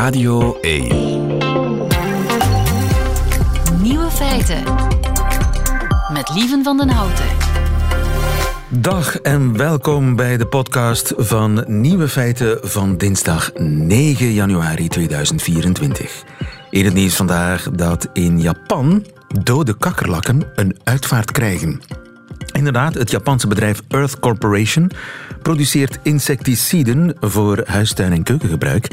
Radio 1. Nieuwe feiten. Met Lieven van den Houten. Dag en welkom bij de podcast van Nieuwe Feiten van dinsdag 9 januari 2024. In het nieuws vandaag dat in Japan dode kakkerlakken een uitvaart krijgen. Inderdaad, het Japanse bedrijf Earth Corporation produceert insecticiden voor huistuin- en keukengebruik.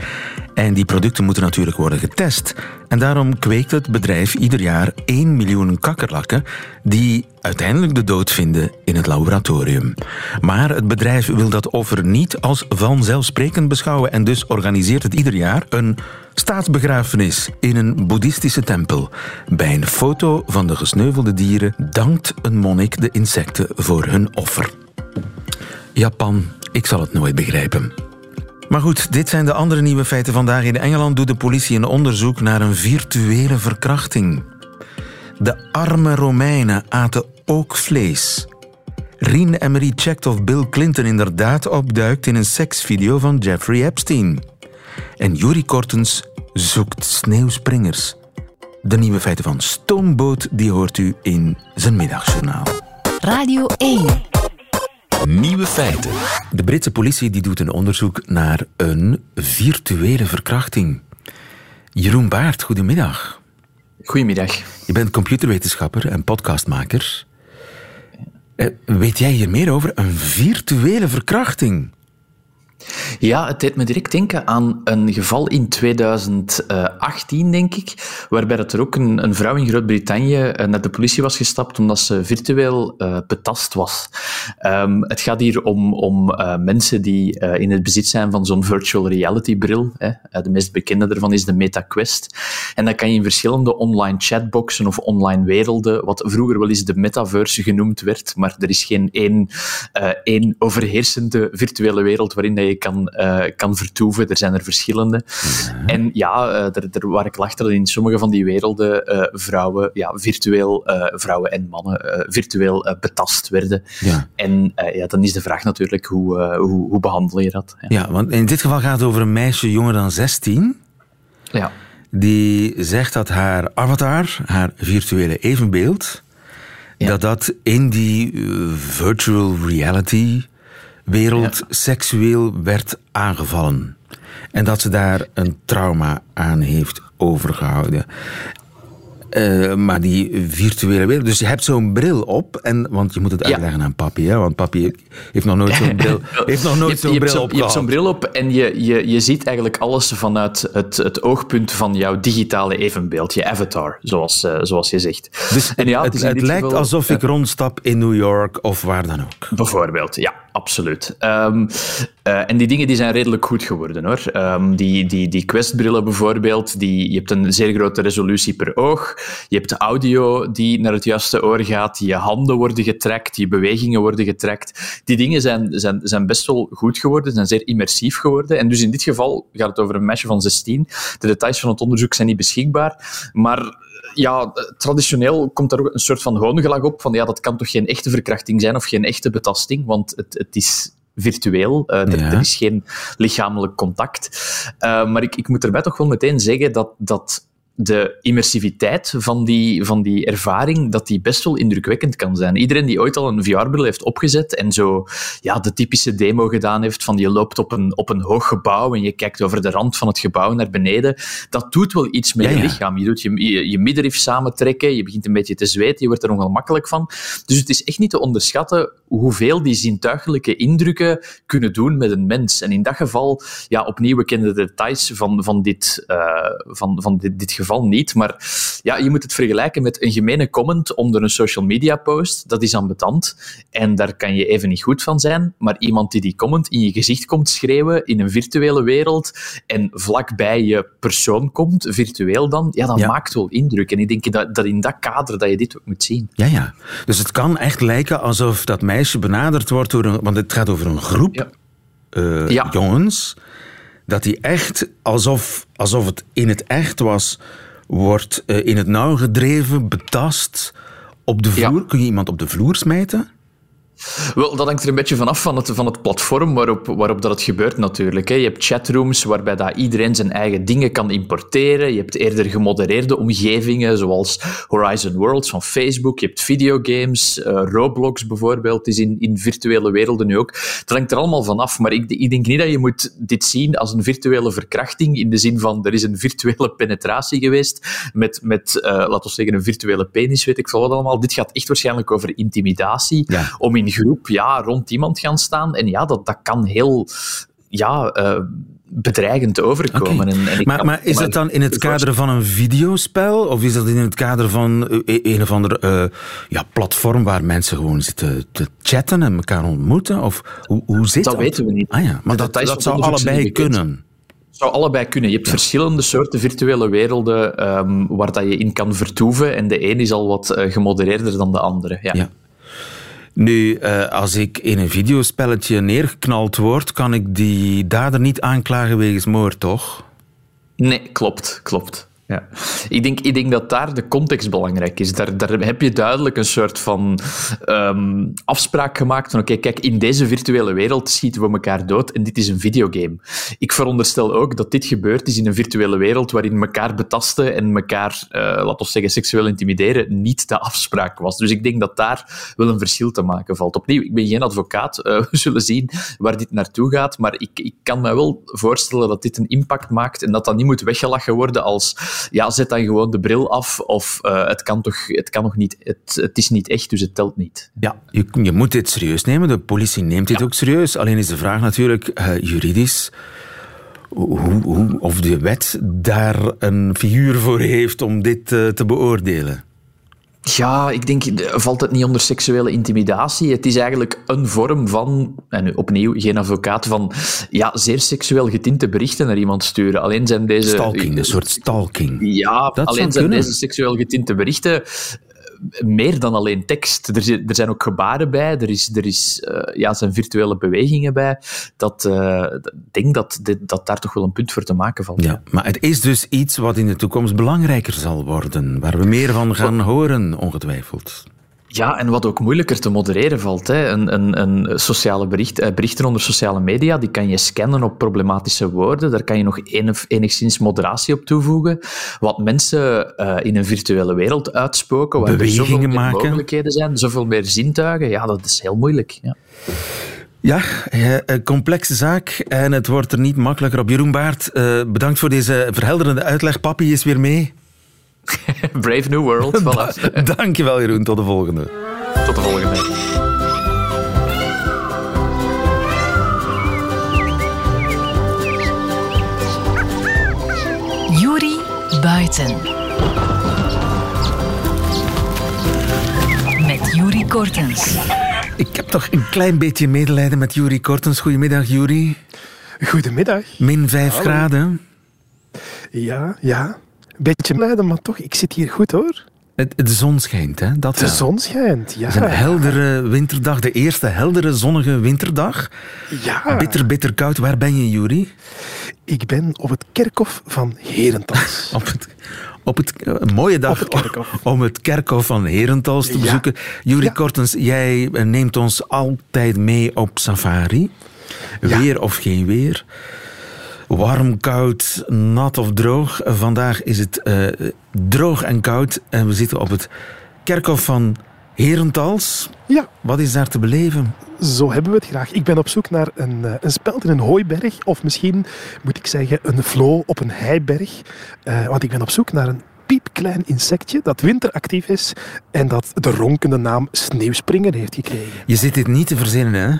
En die producten moeten natuurlijk worden getest. En daarom kweekt het bedrijf ieder jaar 1 miljoen kakkerlakken die uiteindelijk de dood vinden in het laboratorium. Maar het bedrijf wil dat offer niet als vanzelfsprekend beschouwen en dus organiseert het ieder jaar een staatsbegrafenis in een boeddhistische tempel. Bij een foto van de gesneuvelde dieren dankt een monnik de insecten voor hun offer. Japan, ik zal het nooit begrijpen. Maar goed, dit zijn de andere nieuwe feiten vandaag. In Engeland doet de politie een onderzoek naar een virtuele verkrachting. De arme Romeinen aten ook vlees. Rien Emery checkt of Bill Clinton inderdaad opduikt in een seksvideo van Jeffrey Epstein. En Yuri Kortens zoekt sneeuwspringers. De nieuwe feiten van Stoomboot die hoort u in zijn middagjournaal. Radio 1. Nieuwe feiten. De Britse politie die doet een onderzoek naar een virtuele verkrachting. Jeroen Baart, goedemiddag. Goedemiddag. Je bent computerwetenschapper en podcastmaker. Eh, weet jij hier meer over? Een virtuele verkrachting? Ja, het deed me direct denken aan een geval in 2018, denk ik, waarbij dat er ook een, een vrouw in Groot-Brittannië eh, naar de politie was gestapt omdat ze virtueel uh, betast was. Um, het gaat hier om, om uh, mensen die in het bezit zijn van zo'n virtual reality bril. Hè. de meest bekende daarvan is de MetaQuest. En dan kan je in verschillende online chatboxen of online werelden, wat vroeger wel eens de metaverse genoemd werd, maar er is geen één, één overheersende virtuele wereld waarin dat je kan, uh, kan vertoeven. Er zijn er verschillende. En ja, uh, er, er waar ik achter dat in sommige van die werelden uh, vrouwen, ja, virtueel, vrouwen en mannen, virtueel betast werden. Ja. En ja, dan is de vraag natuurlijk, hoe, hoe, hoe behandel je dat? Ja. ja, want in dit geval gaat het over een meisje jonger dan 16. Ja. Die zegt dat haar avatar, haar virtuele evenbeeld, ja. dat dat in die virtual reality wereld ja. seksueel werd aangevallen. En dat ze daar een trauma aan heeft overgehouden. Uh, maar die virtuele wereld. Dus je hebt zo'n bril op. En, want je moet het uitleggen ja. aan papi. Hè? Want papi heeft nog nooit zo'n bril, heeft nog nooit zo'n bril op. Je hebt zo'n bril op en je, je, je ziet eigenlijk alles vanuit het, het oogpunt van jouw digitale evenbeeld. Je avatar, zoals, uh, zoals je zegt. Dus en ja, het, het, het lijkt geval, alsof ik rondstap in New York of waar dan ook. Bijvoorbeeld, ja, absoluut. Um, en die dingen die zijn redelijk goed geworden. hoor. Um, die, die, die Quest-brillen bijvoorbeeld, die, je hebt een zeer grote resolutie per oog. Je hebt audio die naar het juiste oor gaat. Je handen worden getrackt, je bewegingen worden getrackt. Die dingen zijn, zijn, zijn best wel goed geworden, zijn zeer immersief geworden. En dus in dit geval gaat het over een meisje van 16. De details van het onderzoek zijn niet beschikbaar. Maar ja, traditioneel komt daar ook een soort van hoongelag op van ja, dat kan toch geen echte verkrachting zijn of geen echte betasting, want het, het is virtueel. Uh, er, ja. er, is geen lichamelijk contact. Uh, maar ik, ik moet erbij toch wel meteen zeggen dat, dat de immersiviteit van die, van die ervaring, dat die best wel indrukwekkend kan zijn. Iedereen die ooit al een VR-bril heeft opgezet en zo ja, de typische demo gedaan heeft van je loopt op een, op een hoog gebouw en je kijkt over de rand van het gebouw naar beneden, dat doet wel iets met Ja, je lichaam. Je doet je, je, je middenrif samentrekken, je begint een beetje te zweten, je wordt er ongemakkelijk van. Dus het is echt niet te onderschatten hoeveel die zintuigelijke indrukken kunnen doen met een mens. En in dat geval, ja, opnieuw, we kennen de details van, van, dit, uh, van, van dit, dit geval niet, maar ja, je moet het vergelijken met een gemene comment onder een social media post. Dat is ambetant en daar kan je even niet goed van zijn, maar iemand die die comment in je gezicht komt schreeuwen in een virtuele wereld en vlakbij je persoon komt, virtueel dan, ja, dat Ja. maakt wel indruk. En ik denk dat, dat in dat kader dat je dit ook moet zien. Ja, ja. Dus het kan echt lijken alsof dat meisje benaderd wordt door een... Want het gaat over een groep Ja. eh, jongens. Dat die echt, alsof, alsof het in het echt was, wordt eh, in het nauw gedreven, betast. Op de Ja. vloer. Kun je iemand op de vloer smijten? Wel, dat hangt er een beetje vanaf van het, van het platform waarop, waarop dat het gebeurt natuurlijk. Hè. Je hebt chatrooms waarbij dat iedereen zijn eigen dingen kan importeren. Je hebt eerder gemodereerde omgevingen, zoals Horizon Worlds van Facebook. Je hebt videogames, uh, Roblox bijvoorbeeld is in, in virtuele werelden nu ook. Dat hangt er allemaal vanaf, maar ik, ik denk niet dat je moet dit zien als een virtuele verkrachting, in de zin van er is een virtuele penetratie geweest met, met uh, laten we zeggen, een virtuele penis, weet ik veel wat allemaal. Dit gaat echt waarschijnlijk over intimidatie, Ja. om in groep ja, rond iemand gaan staan. En ja, dat, dat kan heel ja, uh, bedreigend overkomen. En, en Maar, is dat dan in het kader van een videospel? Of is dat in het kader van eh, een of ander eh, ja, platform waar mensen gewoon zitten te chatten en elkaar ontmoeten? Of hoe, hoe zit dat? Dat weten we niet. Ah ja, maar dat, dat zou het allebei kunnen. Het zou allebei kunnen. Je hebt verschillende soorten virtuele werelden ehm, waar dat je in kan vertoeven. En de een is al wat eh, gemodereerder dan de andere. Ja. Ja. Nu, eh, als ik in een videospelletje neergeknald word, kan ik die dader niet aanklagen wegens moord, toch? Nee, klopt, klopt. Ja. Ik, denk, ik denk dat daar de context belangrijk is. Daar, daar heb je duidelijk een soort van ehm, afspraak gemaakt van oké, kijk, in deze virtuele wereld schieten we elkaar dood en dit is een videogame. Ik veronderstel ook dat dit gebeurd is in een virtuele wereld waarin elkaar betasten en elkaar, eh laten we zeggen, seksueel intimideren niet de afspraak was. Dus ik denk dat daar wel een verschil te maken valt. Opnieuw, ik ben geen advocaat. eh, we zullen zien waar dit naartoe gaat, maar ik, ik kan me wel voorstellen dat dit een impact maakt en dat dat niet moet weggelachen worden als ja, zet dan gewoon de bril af of eh, het kan toch het kan nog niet, het, het is niet echt, dus het telt niet. Ja, je, je moet dit serieus nemen. De politie neemt dit ook serieus. Alleen is de vraag natuurlijk eh, juridisch hoe, hoe, of de wet daar een figuur voor heeft om dit eh, te beoordelen. Ja, ik denk, valt het niet onder seksuele intimidatie? Het is eigenlijk een vorm van, en opnieuw geen advocaat, van ja, zeer seksueel getinte berichten naar iemand sturen. Alleen zijn deze... Stalking, een soort stalking. Ja, Dat alleen zijn kunnen. deze seksueel getinte berichten meer dan alleen tekst. Er, er zijn ook gebaren bij, er, is, er is, eh, ja, zijn virtuele bewegingen bij. Dat, eh, ik denk dat, dit, dat daar toch wel een punt voor te maken valt. Ja, maar het is dus iets wat in de toekomst belangrijker zal worden, waar we meer van gaan horen, ongetwijfeld. Ja, en wat ook moeilijker te modereren valt. Hè. Een, een, een sociale bericht, eh, berichten onder sociale media, die kan je scannen op problematische woorden. Daar kan je nog enig, enigszins moderatie op toevoegen. Wat mensen eh, in een virtuele wereld uitspoken, waar er Bewegingen zoveel meer maken. mogelijkheden zijn, zoveel meer zintuigen, ja, dat is heel moeilijk. Ja. Ja, eh, een complexe zaak en het wordt er niet makkelijker op. Jeroen Baart, bedankt voor deze verhelderende uitleg. Papi is weer mee. Brave New World, voilà. Dankjewel Jeroen, tot de volgende. Tot de volgende. Buiten. Met Juri Kortens. Ik heb toch een klein beetje medelijden met Juri Kortens. Goedemiddag Juri. Goedemiddag. Min 5 Hallo. graden. Ja, ja. Beetje blijden, maar toch, ik zit hier goed hoor. Het, de zon schijnt, hè? Dat De wel. zon schijnt, ja. Het is een heldere winterdag, de eerste heldere zonnige winterdag. Ja, Bitter, bitter koud. Waar ben je, Juri? ik ben op het kerkhof van Herentals. Op het, op het, eh, een mooie dag het om het kerkhof van Herentals te Ja. bezoeken. Juri Ja. Kortens, jij eh, neemt ons altijd mee op safari. Weer of geen weer. Warm, koud, nat of droog. Vandaag is het eh, droog en koud en we zitten op het kerkhof van Herentals. Ja, Wat is daar te beleven? zo hebben we het graag. Ik ben op zoek naar een, eh, een speld in een hooiberg, of misschien moet ik zeggen een vlo op een heiberg. Eh, want ik ben op zoek naar een piepklein insectje dat winteractief is en dat de ronkende naam sneeuwspringer heeft gekregen. Je zit dit niet te verzinnen, hè?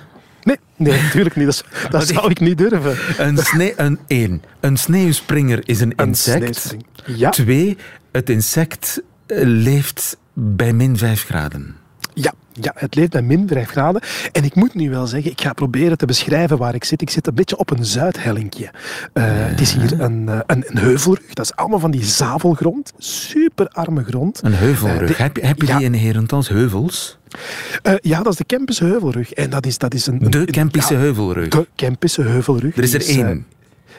Nee, nee, natuurlijk niet. Dat, zou ik niet durven. Een, sne een, één, een sneeuwspringer is een Een insect. Ja, Twee, het insect eh, leeft bij min 5 graden. Ja, ja, het leeft bij min 5 graden. En ik moet nu wel zeggen, ik ga proberen te beschrijven waar ik zit. Ik zit een beetje op een zuidhellinkje. Eh, Het is hier een, eh, een, een heuvelrug. Dat is allemaal van die zavelgrond. Super arme grond. Een heuvelrug. Eh, de- heb je, heb je ja. die in Herentals heuvels? Ja, dat is de Kempische heuvelrug. En dat is, dat is een... De Kempische heuvelrug. De Kempische heuvelrug. er is er één.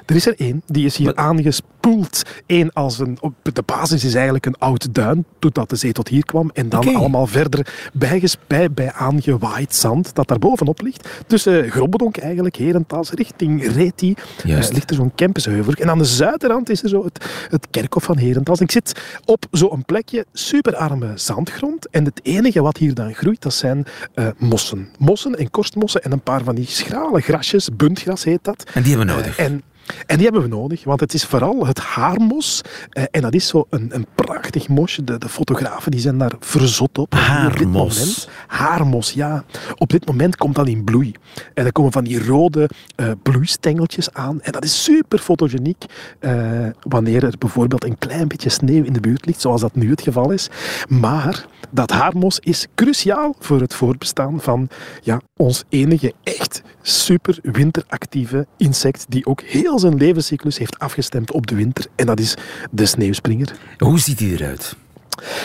Er is er één, die is hier aangespoeld. Eén als een, op de basis is eigenlijk een oud duin, totdat de zee tot hier kwam. En dan allemaal verder bijgespij bij aangewaaid zand dat daar bovenop ligt. Tussen Grobbedonk eigenlijk, Herentals, richting Reti, eh, ligt er zo'n campusheuvel. En aan de zuiderrand is er zo het, het kerkhof van Herentals. Ik zit op zo'n plekje, superarme zandgrond. En het enige wat hier dan groeit, dat zijn eh, mossen. Mossen en korstmossen en een paar van die schrale grasjes. Buntgras heet dat. En die hebben we nodig. Eh, en, en die hebben we nodig, want het is vooral het haarmos. eh, en dat is zo een, een prachtig mosje. De, de fotografen die zijn daar verzot op. Nu op dit Haarmos. moment- haarmos, ja. Op dit moment komt dat in bloei. En er komen van die rode eh bloeistengeltjes aan. En dat is super fotogeniek eh, wanneer er bijvoorbeeld een klein beetje sneeuw in de buurt ligt, zoals dat nu het geval is. Maar dat haarmos is cruciaal voor het voortbestaan van ja, ons enige echt super winteractieve insect die ook heel zijn levenscyclus heeft afgestemd op de winter. En dat is de sneeuwspringer. Hoe ziet die eruit?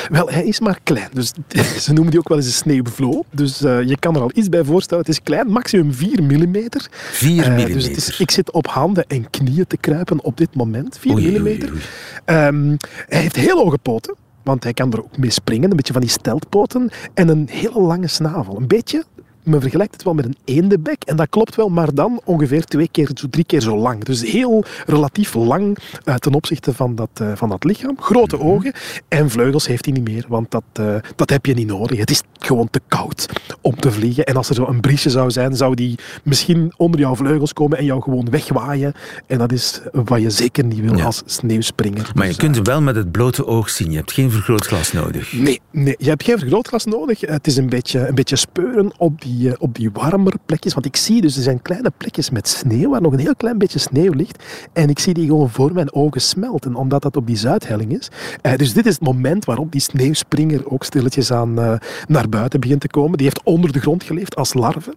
Wel, hij is maar klein. Dus ze noemen die ook wel eens een sneeuwvloo. Dus eh, je kan er al iets bij voorstellen. Het is klein, maximum 4 millimeter. 4 Eh, millimeter. dus het is, ik zit op handen en knieën te kruipen op dit moment. 4 Oei, oei, millimeter. oei. Ehm, hij heeft heel hoge poten. Want hij kan er ook mee springen. Een beetje van die steltpoten. En een hele lange snavel. Een beetje... Men vergelijkt het wel met een eendebek. En dat klopt wel, maar dan ongeveer twee keer, zo drie keer zo lang. Dus heel relatief lang eh, ten opzichte van dat, eh, van dat lichaam. Grote Mhm. ogen. En vleugels heeft hij niet meer, want dat, eh, dat heb je niet nodig. Het is gewoon te koud om te vliegen. En als er zo een briesje zou zijn, zou die misschien onder jouw vleugels komen en jou gewoon wegwaaien. En dat is wat je zeker niet wil Ja. als sneeuwspringer. Maar je Dus, kunt hem wel met het blote oog zien. Je hebt geen vergrootglas nodig. Nee, nee, je hebt geen vergrootglas nodig. Het is een beetje, een beetje speuren op die, eh, op die warmere plekjes. Want ik zie dus, er zijn kleine plekjes met sneeuw, waar nog een heel klein beetje sneeuw ligt. En ik zie die gewoon voor mijn ogen smelten, omdat dat op die zuidhelling is. Eh, dus dit is het moment waarop die sneeuwspringer ook stilletjes aan eh, naar buiten begint te komen. Die heeft onder de grond geleefd als larve.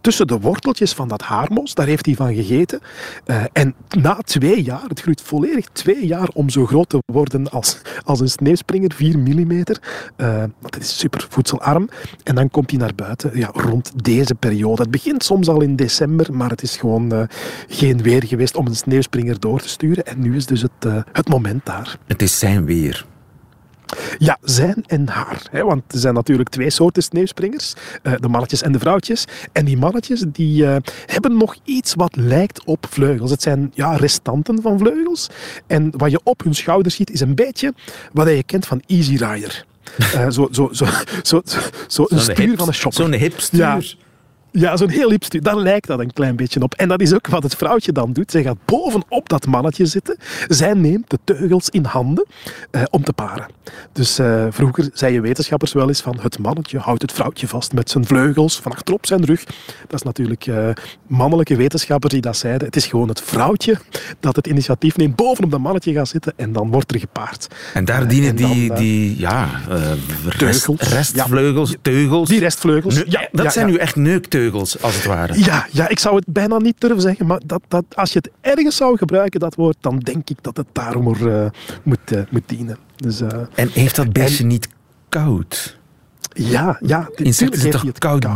Tussen de worteltjes van dat haarmos, daar heeft hij van gegeten. En na twee jaar, het groeit volledig twee jaar om zo groot te worden als, als een sneeuwspringer, 4 millimeter. Eh, want het is super voedselarm. En dan komt hij naar buiten ja, rond deze periode. Het begint soms al in december, maar het is gewoon eh, geen weer geweest om een sneeuwspringer door te sturen. En nu is dus het, eh, het moment daar. Het is zijn weer. Ja, zijn en haar. Hè, want er zijn natuurlijk twee soorten sneeuwspringers. eh, de mannetjes en de vrouwtjes. En die mannetjes die, eh, hebben nog iets wat lijkt op vleugels. Het zijn ja, restanten van vleugels. En wat je op hun schouders ziet is een beetje wat je kent van Easy Rider. Eh, zo, zo, zo, zo, zo, een stuur van een shopper. Zo'n hipstuur. Ja. Ja, zo'n heel lipstuur. Daar lijkt dat een klein beetje op. En dat is ook wat het vrouwtje dan doet. Zij gaat bovenop dat mannetje zitten. Zij neemt de teugels in handen eh, om te paren. Dus eh, vroeger zeiden wetenschappers wel eens van het mannetje houdt het vrouwtje vast met zijn vleugels van achterop zijn rug. Dat is natuurlijk eh, mannelijke wetenschappers die dat zeiden. Het is gewoon het vrouwtje dat het initiatief neemt, bovenop dat mannetje gaat zitten en dan wordt er gepaard. En daar Eh, dienen en dan, die, eh, die ja, eh, rest, Teugels. restvleugels, teugels. Die restvleugels. Ja, dat ja, zijn ja. nu echt neukteugels, als het ware. Ja, ja, ik zou het bijna niet durven zeggen, maar dat, dat, als je het ergens zou gebruiken, dat woord, dan denk ik dat het daarom er, eh, moet, eh, moet dienen. Dus eh, En heeft dat beestje niet koud? ja, ja. Insecten zijn toch het koud.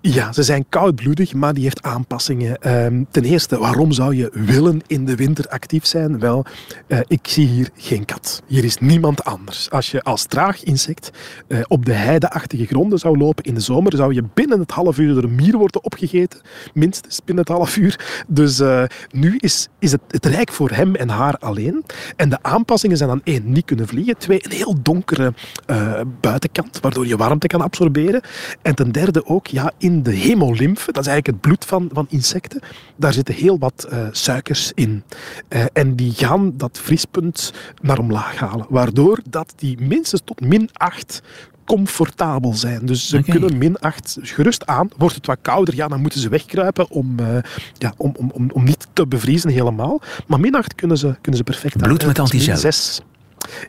Ja, ze zijn koudbloedig, maar die heeft aanpassingen. Ehm, ten eerste, waarom zou je willen in de winter actief zijn? Wel, eh, ik zie hier geen kat. Hier is niemand anders. Als je als traag insect eh, op de heideachtige gronden zou lopen in de zomer, zou je binnen het half uur door een mier worden opgegeten. Minstens binnen het half uur. Dus eh, nu is, is het, het rijk voor hem en haar alleen. En de aanpassingen zijn dan één, niet kunnen vliegen. Twee, een heel donkere buitenkant, waardoor je warmte kan absorberen. En ten derde ook, ja, in de hemolymfe, dat is eigenlijk het bloed van, van insecten, daar zitten heel wat eh, suikers in. Eh, en die gaan dat vriespunt naar omlaag halen, waardoor dat die minstens tot min 8 comfortabel zijn. Dus ze kunnen min 8 gerust aan. Wordt het wat kouder, ja, dan moeten ze wegkruipen om, eh, ja, om, om, om, om niet te bevriezen helemaal. Maar min 8 kunnen ze, kunnen ze perfect aan. Bloed En met het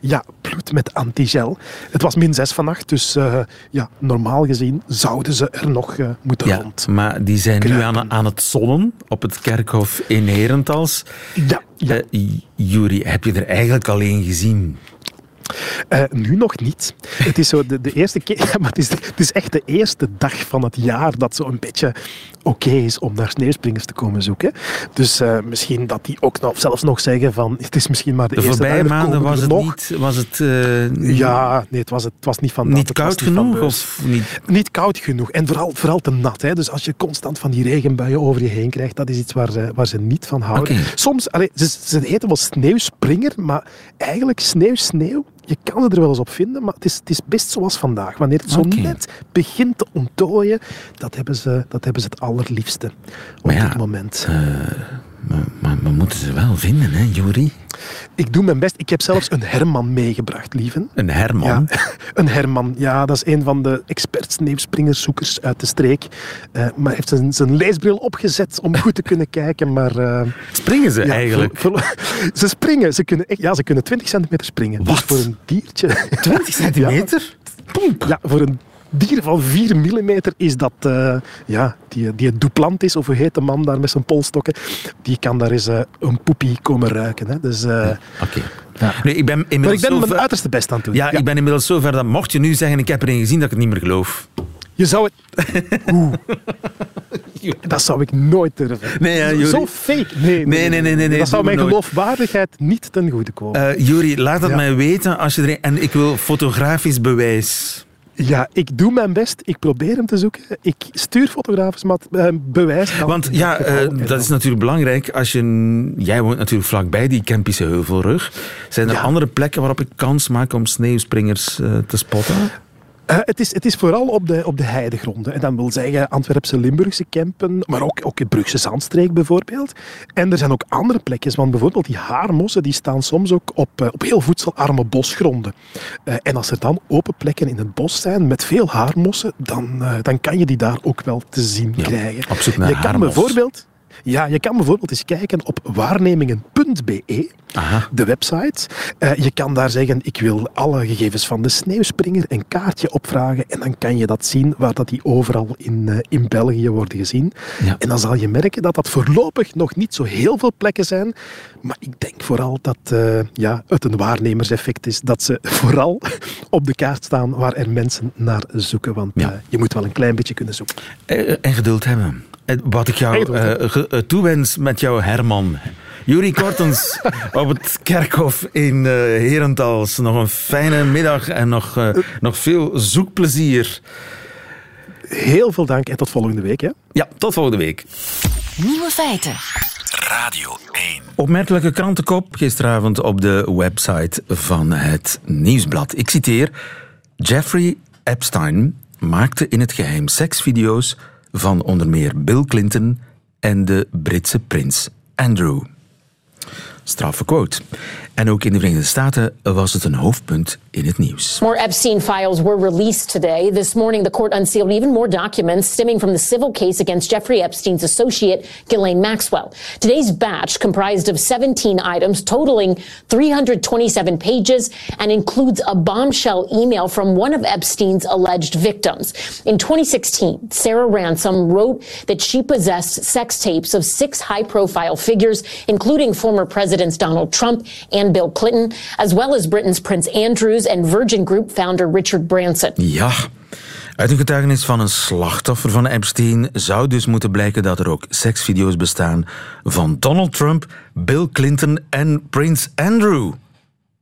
is min antigel. 6. Ja, bloed met antigel. Het was min 6 vannacht, dus eh, ja, normaal gezien zouden ze er nog eh, moeten Ja, rond. maar die zijn nu aan, aan het zonnen op het kerkhof in Herentals. Ja, ja. Eh, Juri, heb je er eigenlijk alleen gezien? Nu nog niet. Het is zo de, de eerste keer, maar het is, het is echt de eerste dag van het jaar dat zo een beetje oké is om naar sneeuwspringers te komen zoeken. Dus uh, misschien dat die ook nog, zelfs nog zeggen van het is misschien maar de, de eerste voorbije maanden was het nog. niet, was het, uh, Ja, nee, het was, het was niet van dat. niet koud niet genoeg? Of niet? Niet koud genoeg en vooral, vooral te nat. Hè. Dus als je constant van die regenbuien over je heen krijgt, dat is iets waar ze, waar ze niet van houden. Soms, allee, ze, ze heten wel sneeuwspringer, maar eigenlijk sneeuw, sneeuw, je kan het er wel eens op vinden, maar het is, het is best zoals vandaag. Wanneer het zo net begint te ontdooien, dat hebben ze, dat hebben ze het allerliefste op ja, dit moment. Maar, maar we moeten ze wel vinden, hè, Juri? Ik doe mijn best. Ik heb zelfs een Herman meegebracht, lieven. Een Herman. Ja, een Herman. Ja, dat is een van de expert sneeuwspringerzoekers uit de streek. Eh, maar heeft zijn, zijn leesbril opgezet om goed te kunnen kijken. Maar eh, Springen ze ja, eigenlijk? ze springen. Ze kunnen, ja, ze kunnen 20 centimeter springen. Dus Wat? voor een diertje. 20 centimeter? Ja, voor een dier van 4 mm is dat... eh, ja, die, die Duplantis, is, of hoe heet de man daar met zijn polstokken, die kan daar eens eh, een poepie komen ruiken. Hè. Dus, Oké. Ja. Nee, ik ben maar ik ben mijn ver- uiterste best aan het doen. Ja, ik ben inmiddels zover dat mocht je nu zeggen ik heb er een gezien dat ik het niet meer geloof. Je zou het... Oeh. Dat zou ik nooit durven. Nee, Zo- fake. Nee, Nee, nee, nee, nee, Dat zou mijn geloofwaardigheid niet ten goede komen. Juri, laat dat mij weten als je. En ik wil fotografisch bewijs. Ja, ik doe mijn best. Ik probeer hem te zoeken. Ik stuur fotografisch mat, eh, bewijs. Want ja, eh, dat is natuurlijk belangrijk. Als je, jij woont natuurlijk vlakbij die Kempische Heuvelrug. Zijn er Ja. andere plekken waarop ik kans maak om sneeuwspringers eh, te spotten? Eh, het, is, het is vooral op de, op de heidegronden. En dat wil zeggen Antwerpse Limburgse Kempen, maar ook, ook in Brugse Zandstreek bijvoorbeeld. En er zijn ook andere plekjes, want bijvoorbeeld die haarmossen die staan soms ook op, eh, op heel voedselarme bosgronden. Eh, en als er dan open plekken in het bos zijn met veel haarmossen, dan, dan kan je die daar ook wel te zien Ja, krijgen. op zoek naar je kan haarmos. bijvoorbeeld ja, je kan bijvoorbeeld eens kijken op waarnemingen.be, Aha. de website. Eh, je kan daar zeggen, ik wil alle gegevens van de sneeuwspringer een kaartje opvragen en dan kan je dat zien waar dat die overal in, eh, in België worden gezien. Ja. En dan zal je merken dat dat voorlopig nog niet zo heel veel plekken zijn, maar ik denk vooral dat eh, ja, het een waarnemerseffect is, dat ze vooral op de kaart staan waar er mensen naar zoeken, want Ja. je moet wel een klein beetje kunnen zoeken. En geduld hebben. Eh, Wat ik jou eh, eh, toewens met jouw Herman. Juri Kortens op het kerkhof in eh Herentals. Nog een fijne middag en nog, nog veel zoekplezier. Heel veel dank en tot volgende week. Hè. Ja, tot volgende week. Nieuwe feiten. Radio 1. Opmerkelijke krantenkop gisteravond op de website van het Nieuwsblad. Ik citeer: Jeffrey Epstein maakte in het geheim seksvideo's van onder meer Bill Clinton en de Britse prins Andrew. Straffe quote. En ook in de Verenigde Staten was het een hoofdpunt in het nieuws. More Epstein files were released today. This morning, the court unsealed even more documents stemming from the civil case against Jeffrey Epstein's associate, Ghislaine Maxwell. Today's batch comprised of 17 items totaling 327 pages and includes a bombshell email from one of Epstein's alleged victims. In 2016, Sarah Ransom wrote that she possessed sex tapes of six high profile figures, including former presidents Donald Trump and Bill Clinton, as well as Britain's Prince Andrews and Virgin Group founder Richard Branson. Ja. Uit een getuigenis van een slachtoffer van Epstein zou dus moeten blijken dat er ook seksvideo's bestaan van Donald Trump, Bill Clinton en Prins Andrew.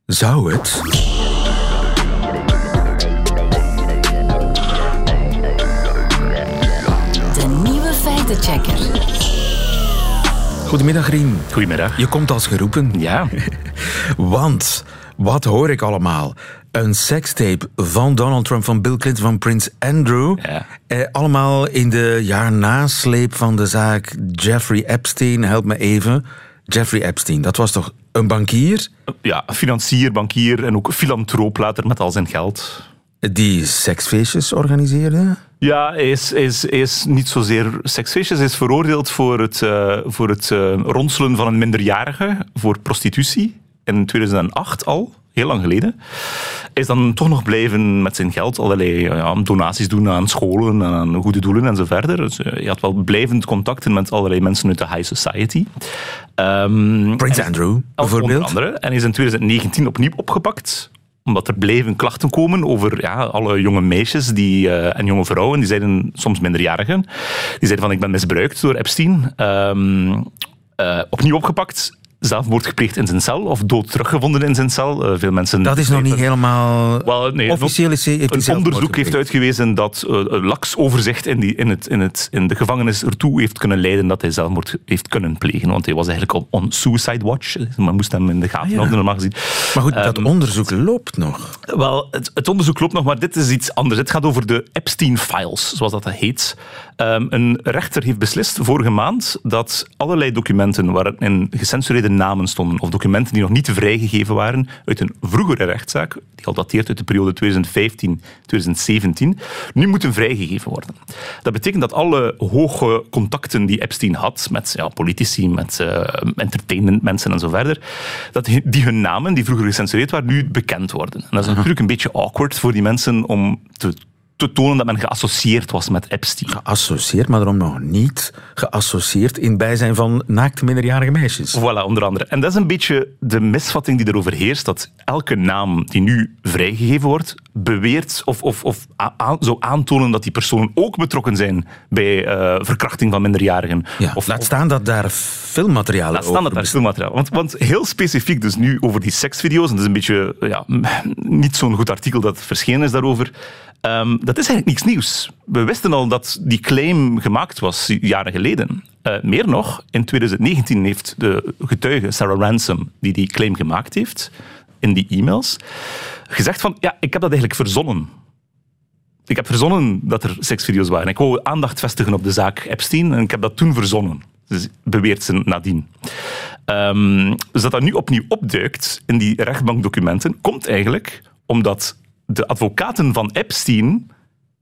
Zou het? De nieuwe feitenchecker. Goedemiddag Rien. Goedemiddag. Je komt als geroepen. Ja, Want, wat hoor ik allemaal? Een sekstape van Donald Trump, van Bill Clinton, van Prins Andrew. Ja. Eh, allemaal in de jaar nasleep van de zaak Jeffrey Epstein. Help me even. Jeffrey Epstein, dat was toch een bankier ja, financier, bankier en ook filantroop later met al zijn geld. die seksfeestjes organiseerde? Ja, hij is, hij is, hij is niet zozeer seksfeestjes. Hij is veroordeeld voor het, eh, voor het eh, ronselen van een minderjarige voor prostitutie. In 2008 al, heel lang geleden. Is dan toch nog blijven met zijn geld allerlei ja, donaties doen aan scholen en aan goede doelen en zo verder. Dus eh, hij had wel blijvend contacten met allerlei mensen uit de high society. Ehm, Prins en- Andrew, Onder bijvoorbeeld. andere. En is in 2019 opnieuw opgepakt. omdat er bleven klachten komen over ja, alle jonge meisjes die, eh, en jonge vrouwen, die zeiden soms minderjarigen, die zeiden van ik ben misbruikt door Epstein. Ehm, eh, opnieuw opgepakt zelfmoord gepleegd in zijn cel of dood teruggevonden in zijn cel. Uh, veel mensen dat is nog niet helemaal... Well, nee, Officieel is hij, Een onderzoek heeft uitgewezen dat uh, een laks overzicht in, die, in, het, in, het, in de gevangenis ertoe heeft kunnen leiden dat hij zelfmoord heeft kunnen plegen. Want hij was eigenlijk op on suicide watch. Men moest hem in de gaten houden, ah, ja. normaal gezien. Maar goed, dat um, onderzoek loopt nog. Wel, het, het, onderzoek loopt nog, maar dit is iets anders. Het gaat over de Epstein-files, zoals dat heet. Um, een rechter heeft beslist vorige maand dat allerlei documenten waarin gecensureerde namen stonden, of documenten die nog niet vrijgegeven waren uit een vroegere rechtszaak, die al dateert uit de periode 2015-2017, nu moeten vrijgegeven worden. Dat betekent dat alle hoge contacten die Epstein had met ja, politici, met uh, entertainmentmensen en zo verder, dat die hun namen, die vroeger gecensureerd waren, nu bekend worden. En dat is natuurlijk een beetje awkward voor die mensen om te te tonen dat men geassocieerd was met Epstein. Geassocieerd, maar daarom nog niet geassocieerd in bijzijn van naakte minderjarige meisjes. Voilà, onder andere. En dat is een beetje de misvatting die erover heerst, dat elke naam die nu vrijgegeven wordt, beweert of, of, of zou aantonen dat die personen ook betrokken zijn bij uh, verkrachting van minderjarigen. Ja, of, laat staan dat daar filmmateriaal Laat staan dat daar filmmateriaal. Want, want heel specifiek dus nu over die seksvideo's, en dat is een beetje ja, niet zo'n goed artikel dat verschenen is daarover, Um, dat is eigenlijk niks nieuws. We wisten al dat die claim gemaakt was jaren geleden. Uh, meer nog, in 2019 heeft de getuige Sarah Ransom, die die claim gemaakt heeft, in die e-mails, gezegd van, ja, ik heb dat eigenlijk verzonnen. Ik heb verzonnen dat er seksvideo's waren. Ik wou aandacht vestigen op de zaak Epstein en ik heb dat toen verzonnen. Dus beweert ze nadien. Um, dus dat dat nu opnieuw opduikt in die rechtbankdocumenten, komt eigenlijk omdat de advocaten van Epstein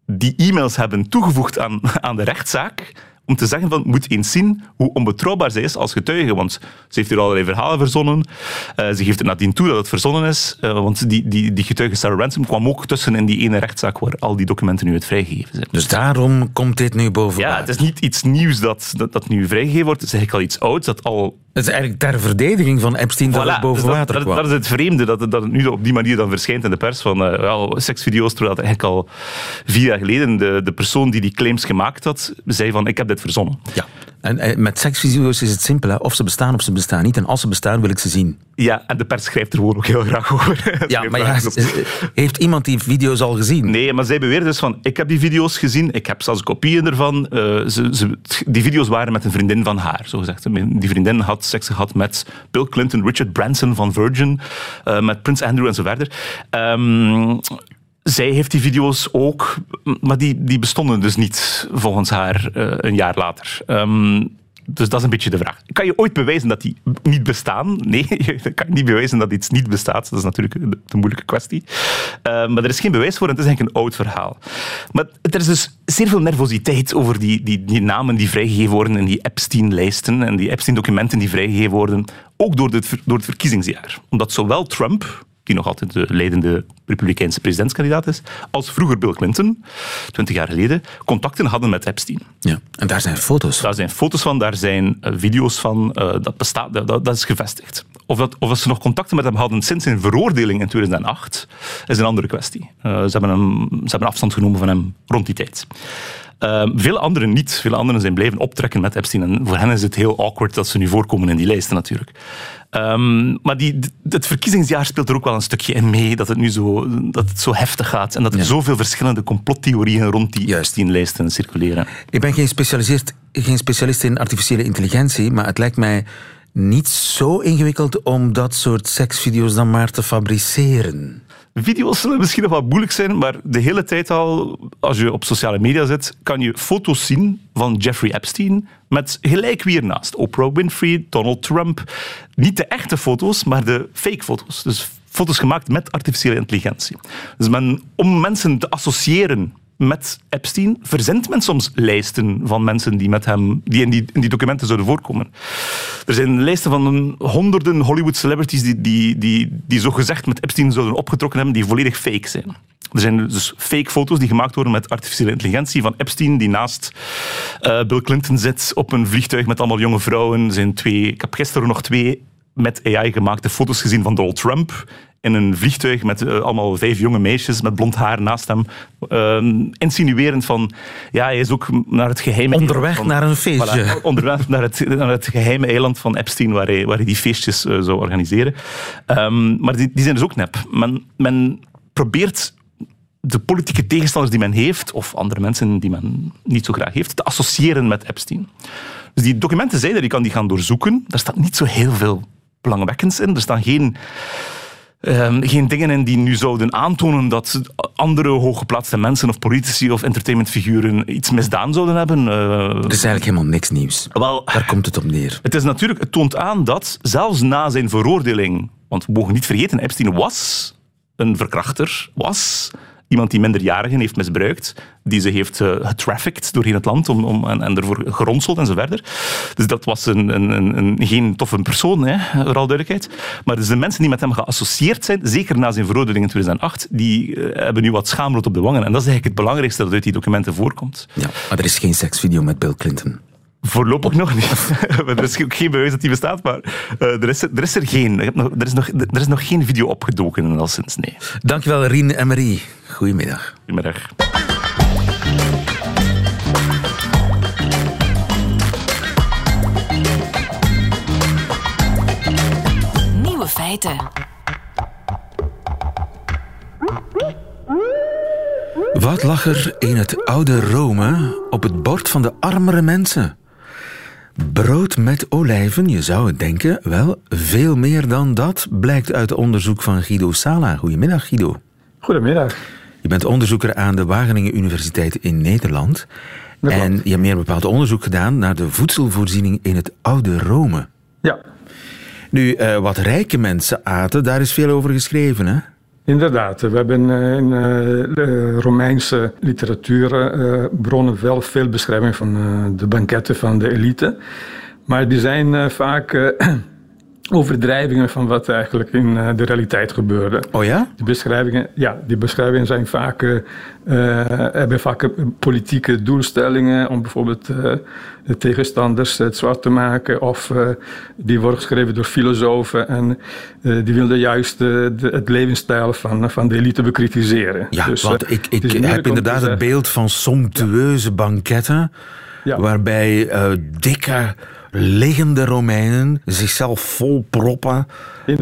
die e-mails hebben toegevoegd aan, aan de rechtszaak om te zeggen van, moet eens zien hoe onbetrouwbaar zij is als getuige. Want ze heeft hier allerlei verhalen verzonnen. Uh, ze geeft het nadien toe dat het verzonnen is. Uh, want die, die, die getuige Sarah Ransom kwam ook tussen in die ene rechtszaak waar al die documenten nu uit vrijgegeven zijn. Dus daarom komt dit nu boven. Ja, het is niet iets nieuws dat, dat, dat nu vrijgegeven wordt. Het is eigenlijk al iets ouds dat al het is eigenlijk ter verdediging van Epstein dat het boven dus water dat, kwam. Dat, is het vreemde, dat het, dat het nu op die manier dan verschijnt in de pers. Van uh, seksvideo's, terwijl het eigenlijk al vier jaar geleden de, de persoon die die claims gemaakt had, zei van ik heb dit verzonnen. Ja. En, en met seksvideo's is het simpel. Hè? Of ze bestaan of ze bestaan niet. En als ze bestaan, wil ik ze zien. Ja, en de pers schrijft er gewoon ook heel graag over. Ja, maar ja, heeft iemand die video's al gezien? Nee, maar zij beweert dus van, ik heb die video's gezien, ik heb zelfs kopieën ervan. Uh, ze, ze, die video's waren met een vriendin van haar, zo gezegd. Die vriendin had seks gehad met Bill Clinton, Richard Branson van Virgin, uh, met Prins Andrew en zo verder. Um, zij heeft die video's ook, maar die, die bestonden dus niet volgens haar uh, een jaar later. Um, dus dat is een beetje de vraag. Kan je ooit bewijzen dat die niet bestaan? Nee, je kan niet bewijzen dat iets niet bestaat. Dat is natuurlijk de, moeilijke kwestie. Uh, maar er is geen bewijs voor en het is eigenlijk een oud verhaal. Maar er is dus zeer veel nervositeit over die, die, die namen die vrijgegeven worden in die Epstein-lijsten en die Epstein-documenten die vrijgegeven worden, ook door, dit, door het verkiezingsjaar. Omdat zowel Trump die nog altijd de leidende republikeinse presidentskandidaat is, als vroeger Bill Clinton, twintig jaar geleden, contacten hadden met Epstein. Ja, en daar zijn foto's Daar zijn foto's van, daar zijn uh, video's van, uh, dat, bestaat, dat, dat, is gevestigd. Of, dat, of ze nog contacten met hem hadden sinds zijn veroordeling in 2008, is een andere kwestie. Uh, ze, hebben hem, ze hebben afstand genomen van hem rond die tijd. Uh, veel anderen niet. Veel anderen zijn blijven optrekken met Epstein. En voor hen is het heel awkward dat ze nu voorkomen in die lijsten natuurlijk. Um, maar die, het verkiezingsjaar speelt er ook wel een stukje in mee. Dat het nu zo, dat het zo heftig gaat. En dat er ja. zoveel verschillende complottheorieën rond die Epstein-lijsten circuleren. Ik ben geen, geen specialist in artificiële intelligentie. Maar het lijkt mij niet zo ingewikkeld om dat soort seksvideo's dan maar te fabriceren. Video's zullen misschien nog wat moeilijk zijn, maar de hele tijd al, als je op sociale media zit, kan je foto's zien van Jeffrey Epstein met gelijk wie ernaast. Oprah Winfrey, Donald Trump. Niet de echte foto's, maar de fake foto's. Dus foto's gemaakt met artificiële intelligentie. Dus men, om mensen te associëren met Epstein verzendt men soms lijsten van mensen die, met hem, die, in, die in die documenten zouden voorkomen. Er zijn lijsten van honderden Hollywood celebrities die, die, die, die zo gezegd met Epstein zouden opgetrokken hebben, die volledig fake zijn. Er zijn dus fake foto's die gemaakt worden met artificiële intelligentie van Epstein, die naast uh, Bill Clinton zit op een vliegtuig met allemaal jonge vrouwen. Zijn twee, ik heb gisteren nog twee met AI gemaakte foto's gezien van Donald Trump in een vliegtuig met eh, allemaal vijf jonge meisjes met blond haar naast hem. Uh, insinuerend van, ja, hij is ook naar het geheime... Onderweg naar een feestje. onderweg naar het, naar het geheime eiland van Epstein, waar hij, waar hij die feestjes uh, zou organiseren. Um, maar die, die zijn dus ook nep. Men, men probeert de politieke tegenstanders die men heeft, of andere mensen die men niet zo graag heeft, te associëren met Epstein. Dus die documenten zeiden, die kan die gaan doorzoeken. Daar staat niet zo heel veel belangwekkends in. Er staan geen, um, geen dingen in die nu zouden aantonen dat andere hooggeplaatste mensen of politici of entertainmentfiguren iets misdaan zouden hebben. Uh, het is eigenlijk helemaal niks nieuws. Wel, Daar komt het op neer. Het is natuurlijk, het toont aan dat zelfs na zijn veroordeling, want we mogen niet vergeten, Epstein was een verkrachter, was iemand die minderjarigen heeft misbruikt, die ze heeft uh, getrafficked doorheen het land om, om, en, ervoor geronseld en zo verder. Dus dat was een, een, een, geen toffe persoon, hè, vooral duidelijkheid. Maar dus de mensen die met hem geassocieerd zijn, zeker na zijn veroordeling in 2008, die uh, hebben nu wat schaamrood op de wangen. En dat is eigenlijk het belangrijkste dat uit die documenten voorkomt. Ja, maar er is geen seksvideo met Bill Clinton. Voorlopig nog niet. er is ook geen bewijs dat die bestaat, maar uh, er, is, er is er geen. Er is, nog, er is nog geen video opgedoken, al sinds nee. Dankjewel, Rien en Marie. Goedemiddag. Goedemiddag. Nieuwe feiten. Wat lag er in het oude Rome op het bord van de armere mensen? Brood met olijven, je zou het denken. Wel, veel meer dan dat blijkt uit onderzoek van Guido Sala. Goedemiddag, Guido. Goedemiddag. Je bent onderzoeker aan de Wageningen Universiteit in Nederland. en je hebt meer bepaald onderzoek gedaan naar de voedselvoorziening in het oude Rome. Ja. Nu, uh, wat rijke mensen aten, daar is veel over geschreven, hè? Inderdaad, we hebben eh, in eh, de Romeinse literatuurbronnen wel veel beschrijving van de banketten van de elite. Maar die zijn vaak overdrijvingen van wat eigenlijk in de realiteit gebeurde. Oh ja? Die beschrijvingen, ja, die beschrijvingen zijn vaak, uh, hebben vaak politieke doelstellingen om bijvoorbeeld uh, de tegenstanders het zwart te maken. Of die worden geschreven door filosofen en die wilden juist de, het levensstijl van, van de elite bekritiseren. Ja, dus, want ik, ik heb inderdaad het beeld van somptueuze banketten. Ja. Waarbij dikke liggende Romeinen zichzelf vol proppen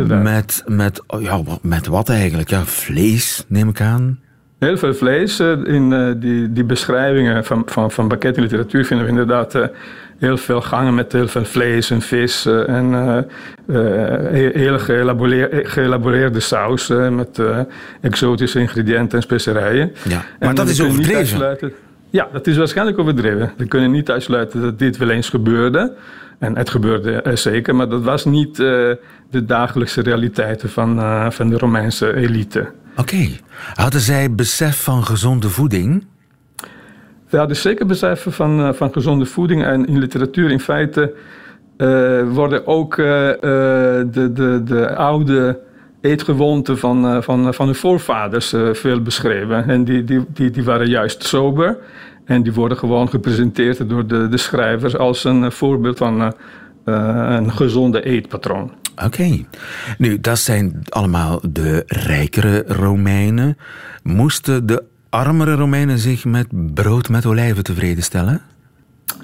met, met, ja, met wat eigenlijk? Ja, vlees, neem ik aan. Heel veel vlees. Eh, in eh, die, die beschrijvingen van, van, van literatuur vinden we inderdaad eh, heel veel gangen met heel veel vlees en vis en heel geëlaboreerde saus met exotische ingrediënten en specerijen. Ja, maar dat is overdreven. Ja, dat is waarschijnlijk overdreven. We kunnen niet uitsluiten dat dit wel eens gebeurde. En het gebeurde zeker, maar dat was niet uh, de dagelijkse realiteiten van, uh, van de Romeinse elite. Oké. Okay. Hadden zij besef van gezonde voeding? Ze hadden zeker besef van, van gezonde voeding. En in literatuur in feite worden ook de, de, de oude eetgewoonten van, van, van hun voorvaders veel beschreven. En die, die, die, die waren juist sober. En die worden gewoon gepresenteerd door de, de schrijvers als een voorbeeld van uh, een gezonde eetpatroon. Oké. Nu, dat zijn allemaal de rijkere Romeinen. Moesten de armere Romeinen zich met brood met olijven tevreden stellen?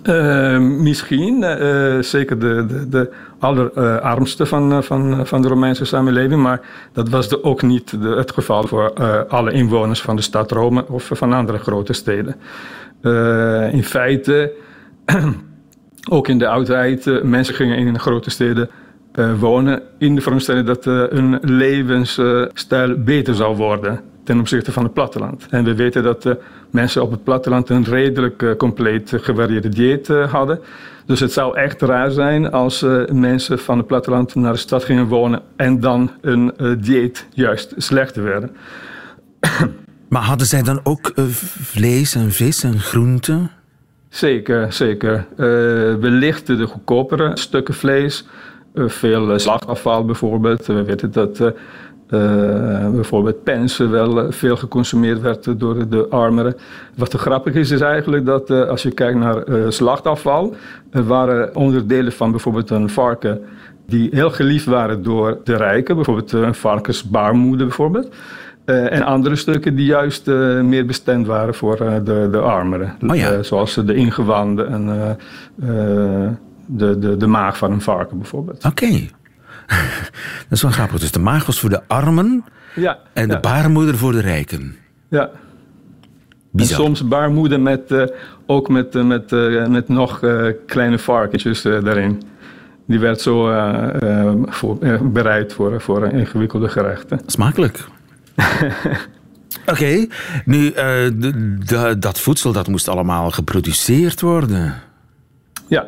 Uh, misschien, uh, zeker de, de, de allerarmste van, van, van de Romeinse samenleving, maar dat was de, ook niet de, het geval voor alle inwoners van de stad Rome of van andere grote steden. Uh, in feite, ook in de oudheid, uh, mensen gingen in grote steden uh, wonen in de veronderstelling dat hun levensstijl beter zou worden ten opzichte van het platteland. En we weten dat mensen op het platteland een redelijk compleet gevarieerde dieet hadden. Dus het zou echt raar zijn als mensen van het platteland naar de stad gingen wonen en dan hun dieet juist slechter werden. Maar hadden zij dan ook uh, vlees en vis en groenten? Zeker, zeker. Uh, we lichten de goedkopere stukken vlees. Uh, veel slagafval bijvoorbeeld. We weten dat bijvoorbeeld pensen wel veel geconsumeerd werd door de armeren. Wat grappig is, is eigenlijk dat als je kijkt naar slachtafval, er waren onderdelen van bijvoorbeeld een varken die heel geliefd waren door de rijken, bijvoorbeeld een varkensbaarmoeder bijvoorbeeld. Uh, en andere stukken die juist uh, meer bestemd waren voor uh, de, de armeren. Oh ja. zoals de ingewanden en de, de, de maag van een varken bijvoorbeeld. Oké. Okay. dat is wel grappig. Dus de maag was voor de armen ja, en de baarmoeder voor de rijken. Ja. Bizar. En soms baarmoeder met, ook met, met, met nog kleine varkentjes daarin. Die werd zo voor, bereid voor, voor ingewikkelde gerechten. Smakelijk. Oké, nu uh, dat voedsel dat moest allemaal geproduceerd worden. Ja,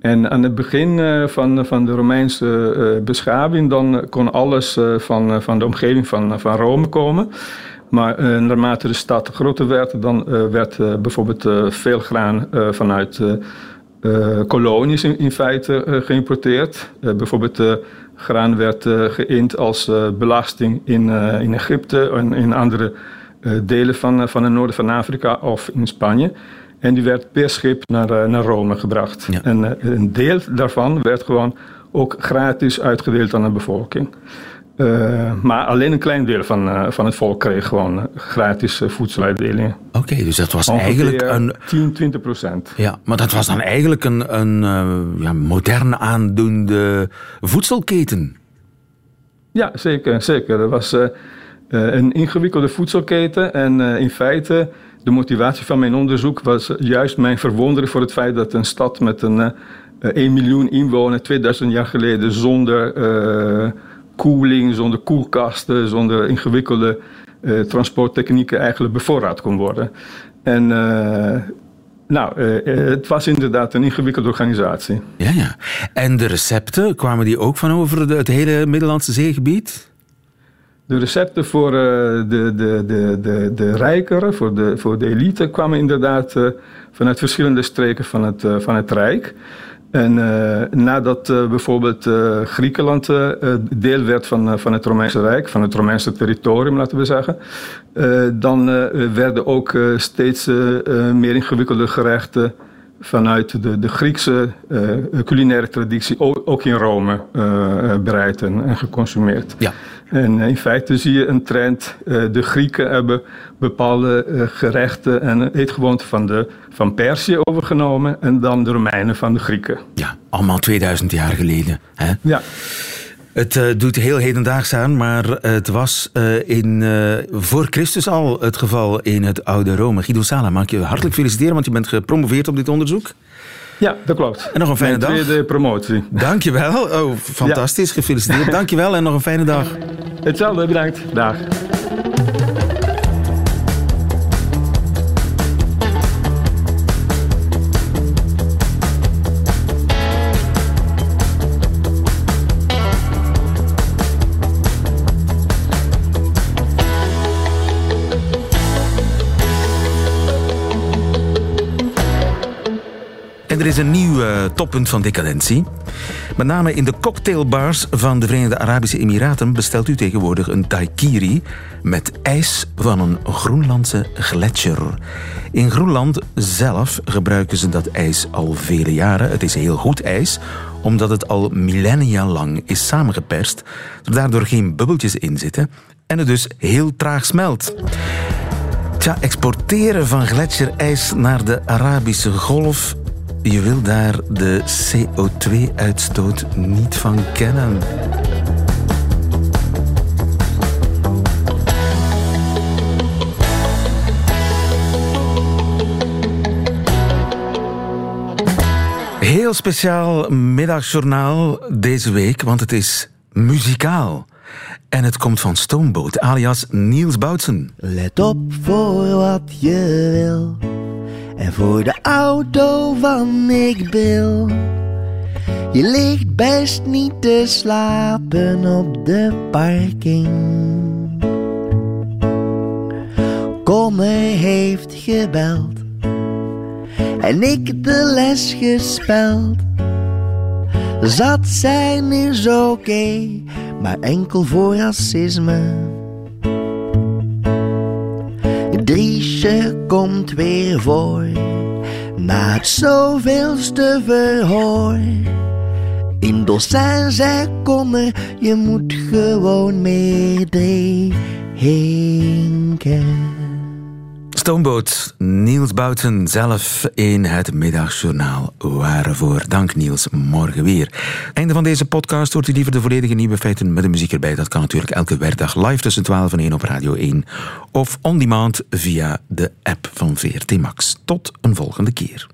en aan het begin uh, van, van de Romeinse uh, beschaving dan kon alles van, van de omgeving van, van Rome komen. Maar naarmate de stad groter werd, dan werd bijvoorbeeld veel graan vanuit kolonies in, in feite geïmporteerd. bijvoorbeeld graan werd uh, geïnd als uh, belasting in, uh, in Egypte en in andere delen van, van het noorden van Afrika of in Spanje. En die werd per schip naar, naar Rome gebracht. Ja. En een deel daarvan werd gewoon ook gratis uitgedeeld aan de bevolking. Uh, maar alleen een klein deel van, uh, van het volk kreeg gewoon gratis uh, voedseluitdelingen. Oké, okay, dus dat was Ongeveer eigenlijk een. 10, 20 procent. Ja, maar dat was dan eigenlijk een, een ja, modern aandoende voedselketen. Ja, zeker. zeker. Dat was een ingewikkelde voedselketen. En in feite, de motivatie van mijn onderzoek was juist mijn verwonderen voor het feit dat een stad met een 1 miljoen inwoners 2000 jaar geleden zonder koeling, zonder koelkasten, zonder ingewikkelde uh, transporttechnieken eigenlijk bevoorraad kon worden. En uh, nou, uh, het was inderdaad een ingewikkelde organisatie. Ja, ja. En de recepten, kwamen die ook van over de, het hele Middellandse zeegebied? De recepten voor de, de, de, de, de rijkeren, voor de, voor de elite, kwamen inderdaad vanuit verschillende streken van het, van het Rijk. En uh, nadat uh, bijvoorbeeld uh, Griekenland deel werd van, van het Romeinse Rijk, van het Romeinse territorium, laten we zeggen, dan werden ook steeds meer ingewikkelde gerechten vanuit de, de Griekse culinaire traditie ook, ook in Rome bereid en, en geconsumeerd. Ja. En in feite zie je een trend. De Grieken hebben bepaalde gerechten en eetgewoonten van, de, van Perzië overgenomen en dan de Romeinen van de Grieken. Ja, allemaal 2000 jaar geleden. Hè? Ja. Het uh, doet heel hedendaags aan, maar het was uh, in, uh, voor Christus al het geval in het oude Rome. Guido Sala, mag ik je hartelijk feliciteren, want je bent gepromoveerd op dit onderzoek. Ja, dat klopt. En nog een fijne Mijn dag. tweede promotie. Dankjewel. Oh, fantastisch. Gefeliciteerd. Dankjewel en nog een fijne dag. Hetzelfde, bedankt. Dag. Er is een nieuw uh, toppunt van decadentie. Met name in de cocktailbars van de Verenigde Arabische Emiraten bestelt u tegenwoordig een daiquiri met ijs van een Groenlandse gletsjer. In Groenland zelf gebruiken ze dat ijs al vele jaren. Het is heel goed ijs, omdat het al millennia lang is samengeperst, er daardoor geen bubbeltjes in zitten en het dus heel traag smelt. Tja, exporteren van gletsjerijs naar de Arabische Golf je wil daar de CO2-uitstoot niet van kennen. Heel speciaal middagjournaal deze week, want het is muzikaal. En het komt van Stoomboot, alias Niels Boutsen. Let op voor wat je wil. En voor de auto van ik Bill. Je ligt best niet te slapen op de parking. Komme heeft gebeld. En ik de les gespeld. Zat zijn is oké, maar enkel voor racisme. Driesje komt weer voor na het zoveelste verhoor. In dozijn zei kom er, je moet gewoon meedrinken. Stoomboot, Niels Bouten zelf in het middagjournaal. Waarvoor dank Niels, morgen weer. Einde van deze podcast hoort u liever de volledige nieuwe feiten met de muziek erbij. Dat kan natuurlijk elke werkdag live tussen 12 en 1 op Radio 1. Of on demand via de app van VRT Max. Tot een volgende keer.